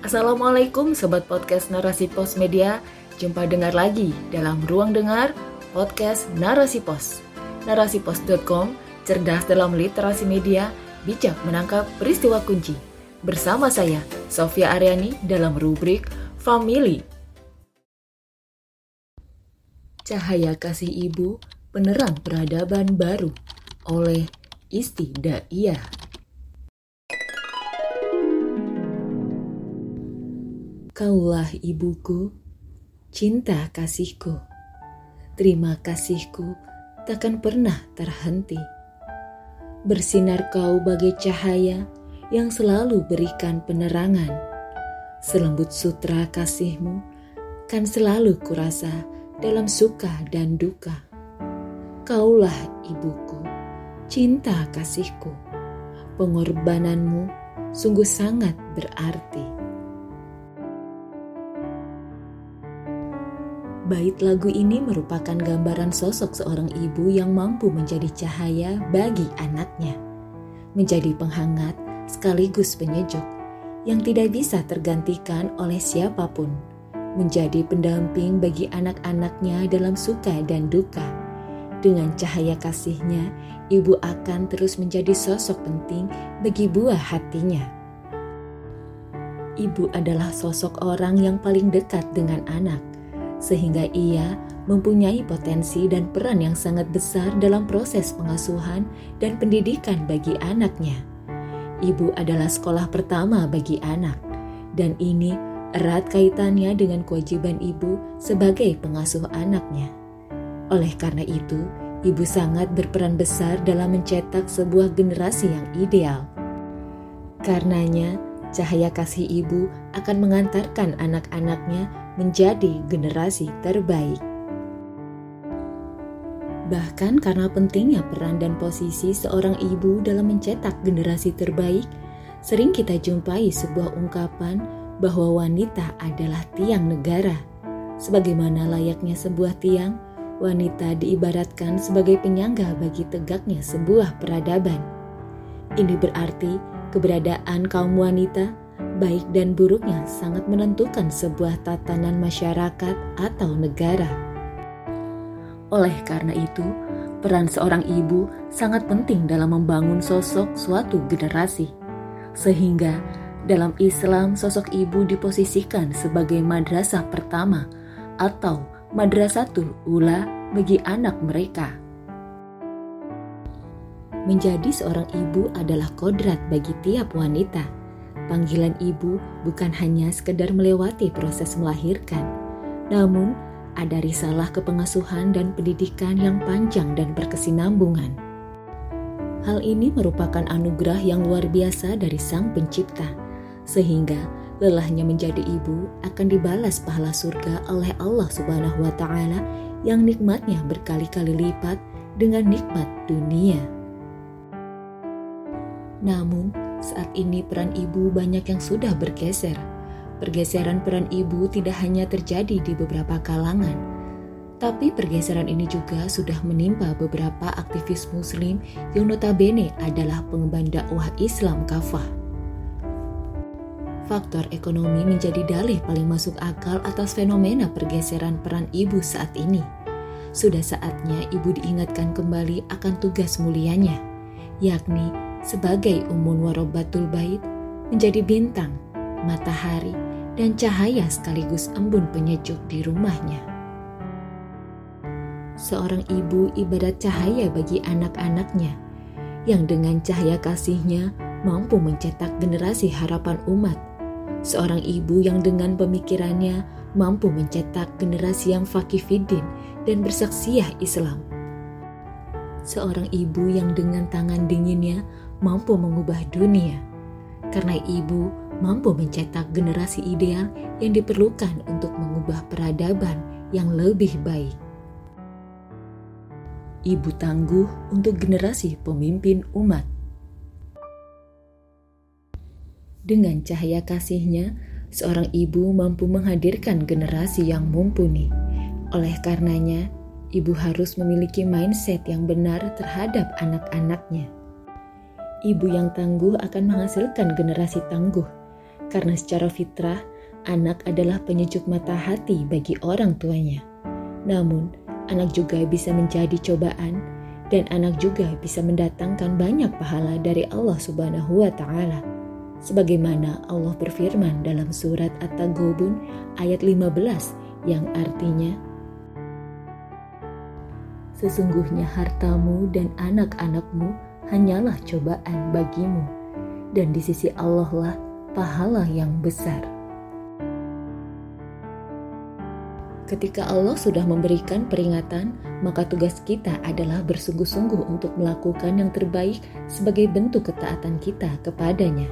Assalamualaikum Sobat Podcast Narasi Pos Media. Jumpa dengar lagi dalam Ruang Dengar Podcast Narasi Pos. Narasipos.com Cerdas dalam literasi media Bijak menangkap peristiwa kunci. Bersama saya, Sofia Aryani dalam rubrik Family. Cahaya Kasih Ibu Penerang Peradaban Baru oleh Isti Daiyah Kaulah ibuku, cinta kasihku. Terima kasihku takkan pernah terhenti. Bersinar kau bagai cahaya yang selalu berikan penerangan. Selembut sutra kasihmu kan selalu kurasa dalam suka dan duka. Kaulah ibuku, cinta kasihku. Pengorbananmu sungguh sangat berarti. Bait lagu ini merupakan gambaran sosok seorang ibu yang mampu menjadi cahaya bagi anaknya, menjadi penghangat sekaligus penyejuk yang tidak bisa tergantikan oleh siapa pun, menjadi pendamping bagi anak-anaknya dalam suka dan duka. Dengan cahaya kasihnya, ibu akan terus menjadi sosok penting bagi buah hatinya. Ibu adalah sosok orang yang paling dekat dengan anak sehingga ia mempunyai potensi dan peran yang sangat besar dalam proses pengasuhan dan pendidikan bagi anaknya. Ibu adalah sekolah pertama bagi anak, dan ini erat kaitannya dengan kewajiban ibu sebagai pengasuh anaknya. Oleh karena itu, ibu sangat berperan besar dalam mencetak sebuah generasi yang ideal. Karenanya, cahaya kasih ibu akan mengantarkan anak-anaknya menjadi generasi terbaik. Bahkan karena pentingnya peran dan posisi seorang ibu dalam mencetak generasi terbaik, sering kita jumpai sebuah ungkapan bahwa wanita adalah tiang negara. Sebagaimana layaknya sebuah tiang, wanita diibaratkan sebagai penyangga bagi tegaknya sebuah peradaban. Ini berarti keberadaan kaum wanita baik dan buruknya sangat menentukan sebuah tatanan masyarakat atau negara. Oleh karena itu, peran seorang ibu sangat penting dalam membangun sosok suatu generasi. Sehingga dalam Islam sosok ibu diposisikan sebagai madrasah pertama atau madrasatul ula bagi anak mereka. Menjadi seorang ibu adalah kodrat bagi tiap wanita Panggilan ibu bukan hanya sekedar melewati proses melahirkan, namun ada risalah kepengasuhan dan pendidikan yang panjang dan berkesinambungan. Hal ini merupakan anugerah yang luar biasa dari Sang Pencipta, sehingga lelahnya menjadi ibu akan dibalas pahala surga oleh Allah Subhanahu wa Ta'ala yang nikmatnya berkali-kali lipat dengan nikmat dunia. Namun, saat ini peran ibu banyak yang sudah bergeser. Pergeseran peran ibu tidak hanya terjadi di beberapa kalangan, tapi pergeseran ini juga sudah menimpa beberapa aktivis muslim yang notabene adalah pengemban dakwah Islam kafah. Faktor ekonomi menjadi dalih paling masuk akal atas fenomena pergeseran peran ibu saat ini. Sudah saatnya ibu diingatkan kembali akan tugas mulianya, yakni sebagai umun warobatul bait menjadi bintang, matahari, dan cahaya sekaligus embun penyejuk di rumahnya. Seorang ibu ibarat cahaya bagi anak-anaknya, yang dengan cahaya kasihnya mampu mencetak generasi harapan umat. Seorang ibu yang dengan pemikirannya mampu mencetak generasi yang fakih dan bersaksiah Islam. Seorang ibu yang dengan tangan dinginnya mampu mengubah dunia, karena ibu mampu mencetak generasi ideal yang diperlukan untuk mengubah peradaban yang lebih baik. Ibu tangguh untuk generasi pemimpin umat. Dengan cahaya kasihnya, seorang ibu mampu menghadirkan generasi yang mumpuni. Oleh karenanya, ibu harus memiliki mindset yang benar terhadap anak-anaknya Ibu yang tangguh akan menghasilkan generasi tangguh, Karena secara fitrah, anak adalah penyejuk mata hati bagi orang tuanya. Namun, anak juga bisa menjadi cobaan dan anak juga bisa mendatangkan banyak pahala dari Allah Subhanahu wa taala. Sebagaimana Allah berfirman dalam surat At-Taghabun ayat 15 yang artinya Sesungguhnya hartamu dan anak-anakmu hanyalah cobaan bagimu dan di sisi Allah lah pahala yang besar. Ketika Allah sudah memberikan peringatan, maka tugas kita adalah bersungguh-sungguh untuk melakukan yang terbaik sebagai bentuk ketaatan kita kepadanya.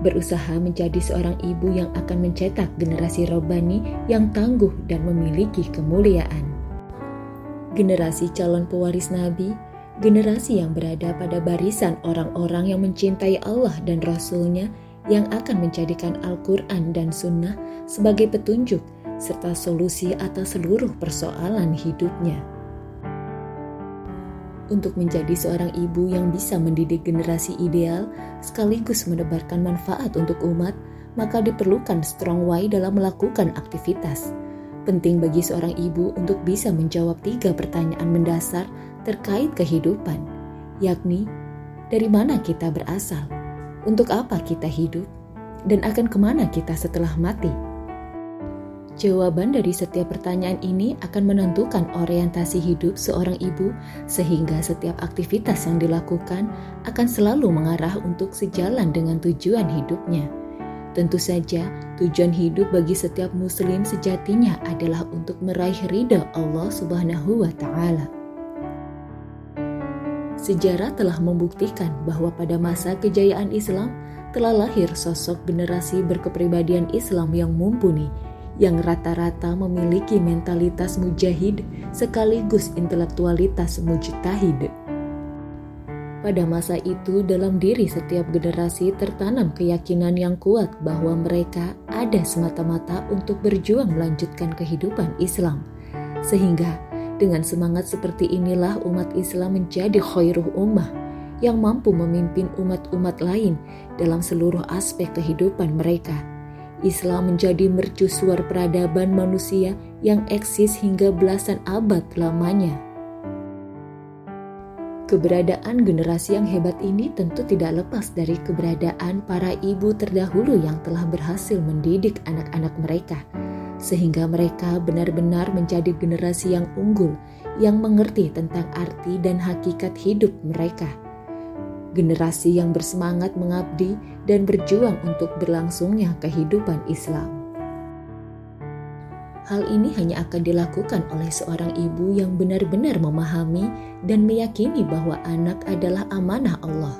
Berusaha menjadi seorang ibu yang akan mencetak generasi robani yang tangguh dan memiliki kemuliaan. Generasi calon pewaris Nabi, generasi yang berada pada barisan orang-orang yang mencintai Allah dan Rasul-Nya yang akan menjadikan Al-Quran dan Sunnah sebagai petunjuk serta solusi atas seluruh persoalan hidupnya. Untuk menjadi seorang ibu yang bisa mendidik generasi ideal sekaligus menebarkan manfaat untuk umat, maka diperlukan strong why dalam melakukan aktivitas. Penting bagi seorang ibu untuk bisa menjawab tiga pertanyaan mendasar terkait kehidupan, yakni dari mana kita berasal, untuk apa kita hidup, dan akan ke mana kita setelah mati. Jawaban dari setiap pertanyaan ini akan menentukan orientasi hidup seorang ibu, sehingga setiap aktivitas yang dilakukan akan selalu mengarah untuk sejalan dengan tujuan hidupnya. Tentu saja, tujuan hidup bagi setiap Muslim sejatinya adalah untuk meraih ridha Allah Subhanahu wa Ta'ala. Sejarah telah membuktikan bahwa pada masa kejayaan Islam telah lahir sosok generasi berkepribadian Islam yang mumpuni yang rata-rata memiliki mentalitas mujahid sekaligus intelektualitas mujtahid. Pada masa itu, dalam diri setiap generasi tertanam keyakinan yang kuat bahwa mereka ada semata-mata untuk berjuang melanjutkan kehidupan Islam. Sehingga dengan semangat seperti inilah umat Islam menjadi khairuh ummah yang mampu memimpin umat-umat lain dalam seluruh aspek kehidupan mereka Islam menjadi mercusuar peradaban manusia yang eksis hingga belasan abad lamanya. Keberadaan generasi yang hebat ini tentu tidak lepas dari keberadaan para ibu terdahulu yang telah berhasil mendidik anak-anak mereka, sehingga mereka benar-benar menjadi generasi yang unggul yang mengerti tentang arti dan hakikat hidup mereka generasi yang bersemangat mengabdi dan berjuang untuk berlangsungnya kehidupan Islam. Hal ini hanya akan dilakukan oleh seorang ibu yang benar-benar memahami dan meyakini bahwa anak adalah amanah Allah.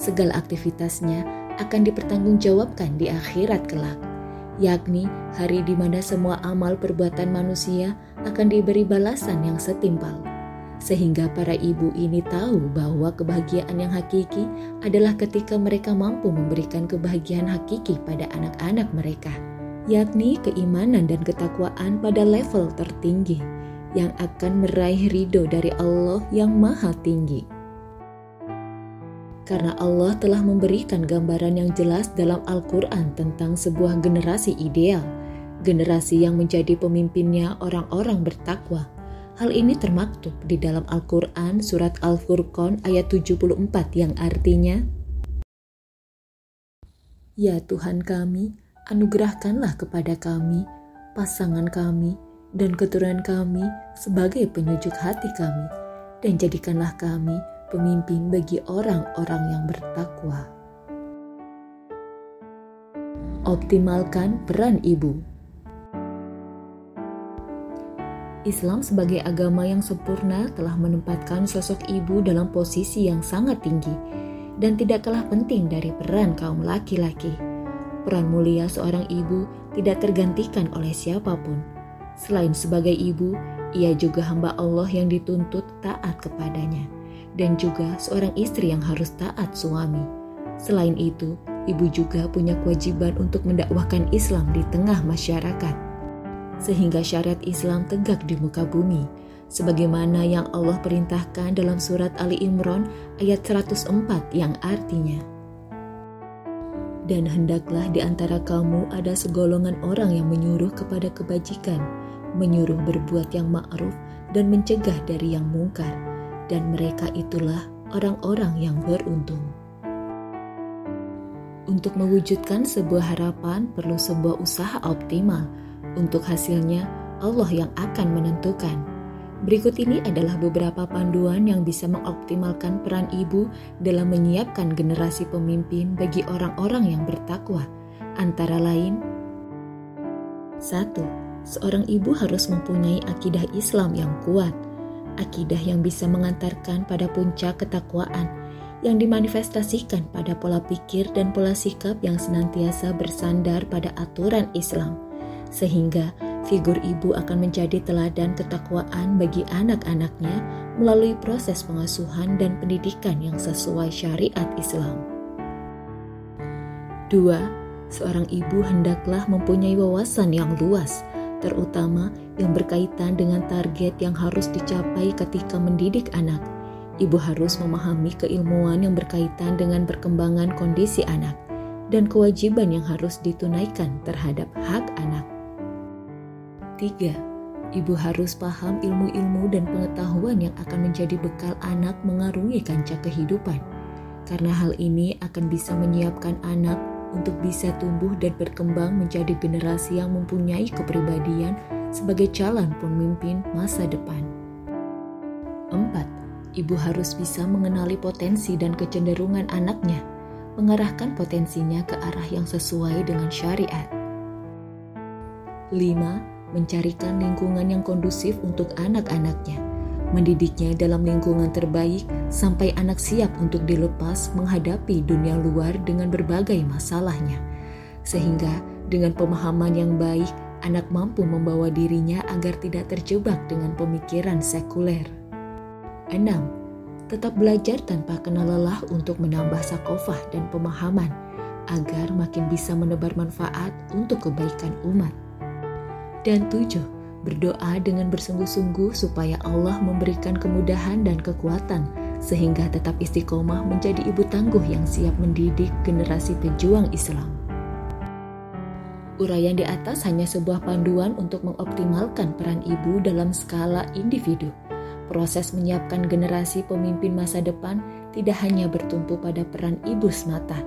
Segala aktivitasnya akan dipertanggungjawabkan di akhirat kelak, yakni hari di mana semua amal perbuatan manusia akan diberi balasan yang setimpal sehingga para ibu ini tahu bahwa kebahagiaan yang hakiki adalah ketika mereka mampu memberikan kebahagiaan hakiki pada anak-anak mereka, yakni keimanan dan ketakwaan pada level tertinggi yang akan meraih ridho dari Allah yang maha tinggi. Karena Allah telah memberikan gambaran yang jelas dalam Al-Quran tentang sebuah generasi ideal, generasi yang menjadi pemimpinnya orang-orang bertakwa, Hal ini termaktub di dalam Al-Quran surat Al-Furqan ayat 74 yang artinya, Ya Tuhan kami, anugerahkanlah kepada kami, pasangan kami, dan keturunan kami sebagai penyujuk hati kami, dan jadikanlah kami pemimpin bagi orang-orang yang bertakwa. Optimalkan peran ibu. Islam sebagai agama yang sempurna telah menempatkan sosok ibu dalam posisi yang sangat tinggi dan tidak kalah penting dari peran kaum laki-laki. Peran mulia seorang ibu tidak tergantikan oleh siapa pun. Selain sebagai ibu, ia juga hamba Allah yang dituntut taat kepadanya dan juga seorang istri yang harus taat suami. Selain itu, ibu juga punya kewajiban untuk mendakwahkan Islam di tengah masyarakat sehingga syariat Islam tegak di muka bumi, sebagaimana yang Allah perintahkan dalam surat Ali Imran ayat 104 yang artinya, Dan hendaklah di antara kamu ada segolongan orang yang menyuruh kepada kebajikan, menyuruh berbuat yang ma'ruf dan mencegah dari yang mungkar. Dan mereka itulah orang-orang yang beruntung. Untuk mewujudkan sebuah harapan perlu sebuah usaha optimal. Untuk hasilnya, Allah yang akan menentukan. Berikut ini adalah beberapa panduan yang bisa mengoptimalkan peran ibu dalam menyiapkan generasi pemimpin bagi orang-orang yang bertakwa. Antara lain, 1. Seorang ibu harus mempunyai akidah Islam yang kuat. Akidah yang bisa mengantarkan pada puncak ketakwaan yang dimanifestasikan pada pola pikir dan pola sikap yang senantiasa bersandar pada aturan Islam. Sehingga figur ibu akan menjadi teladan ketakwaan bagi anak-anaknya melalui proses pengasuhan dan pendidikan yang sesuai syariat Islam. 2. Seorang ibu hendaklah mempunyai wawasan yang luas, terutama yang berkaitan dengan target yang harus dicapai ketika mendidik anak. Ibu harus memahami keilmuan yang berkaitan dengan perkembangan kondisi anak dan kewajiban yang harus ditunaikan terhadap hak anak. Tiga, ibu harus paham ilmu-ilmu dan pengetahuan yang akan menjadi bekal anak mengarungi kancah kehidupan. Karena hal ini akan bisa menyiapkan anak untuk bisa tumbuh dan berkembang menjadi generasi yang mempunyai kepribadian sebagai calon pemimpin masa depan. Empat, Ibu harus bisa mengenali potensi dan kecenderungan anaknya, mengarahkan potensinya ke arah yang sesuai dengan syariat. 5 mencarikan lingkungan yang kondusif untuk anak-anaknya, mendidiknya dalam lingkungan terbaik sampai anak siap untuk dilepas menghadapi dunia luar dengan berbagai masalahnya. Sehingga dengan pemahaman yang baik, anak mampu membawa dirinya agar tidak terjebak dengan pemikiran sekuler. 6. Tetap belajar tanpa kenal lelah untuk menambah sakofah dan pemahaman agar makin bisa menebar manfaat untuk kebaikan umat. Dan tujuh, berdoa dengan bersungguh-sungguh supaya Allah memberikan kemudahan dan kekuatan sehingga tetap istiqomah menjadi ibu tangguh yang siap mendidik generasi pejuang Islam. Uraian di atas hanya sebuah panduan untuk mengoptimalkan peran ibu dalam skala individu. Proses menyiapkan generasi pemimpin masa depan tidak hanya bertumpu pada peran ibu semata,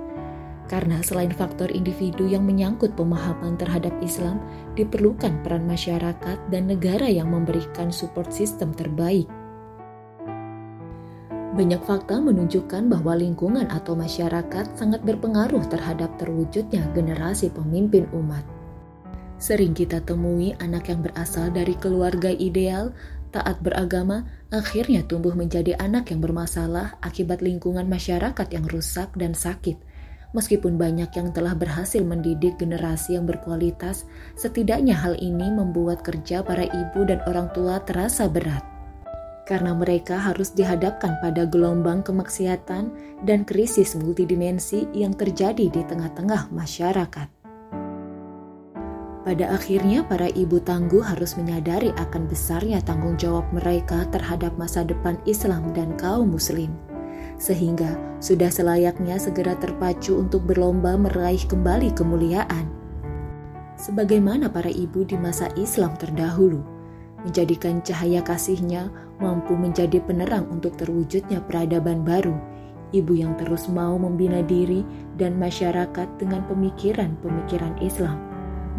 karena selain faktor individu yang menyangkut pemahaman terhadap Islam, diperlukan peran masyarakat dan negara yang memberikan support sistem terbaik. Banyak fakta menunjukkan bahwa lingkungan atau masyarakat sangat berpengaruh terhadap terwujudnya generasi pemimpin umat. Sering kita temui anak yang berasal dari keluarga ideal, taat beragama, akhirnya tumbuh menjadi anak yang bermasalah akibat lingkungan masyarakat yang rusak dan sakit Meskipun banyak yang telah berhasil mendidik generasi yang berkualitas, setidaknya hal ini membuat kerja para ibu dan orang tua terasa berat. Karena mereka harus dihadapkan pada gelombang kemaksiatan dan krisis multidimensi yang terjadi di tengah-tengah masyarakat. Pada akhirnya, para ibu tangguh harus menyadari akan besarnya tanggung jawab mereka terhadap masa depan Islam dan kaum Muslim sehingga sudah selayaknya segera terpacu untuk berlomba meraih kembali kemuliaan. Sebagaimana para ibu di masa Islam terdahulu, menjadikan cahaya kasihnya mampu menjadi penerang untuk terwujudnya peradaban baru, ibu yang terus mau membina diri dan masyarakat dengan pemikiran-pemikiran Islam,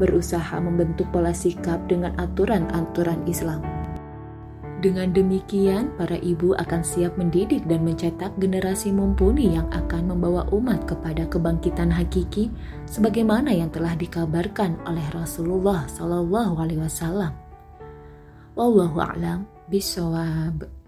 berusaha membentuk pola sikap dengan aturan-aturan Islam dengan demikian, para ibu akan siap mendidik dan mencetak generasi mumpuni yang akan membawa umat kepada kebangkitan hakiki, sebagaimana yang telah dikabarkan oleh Rasulullah Sallallahu Alaihi Wasallam. Wallahu bishawab.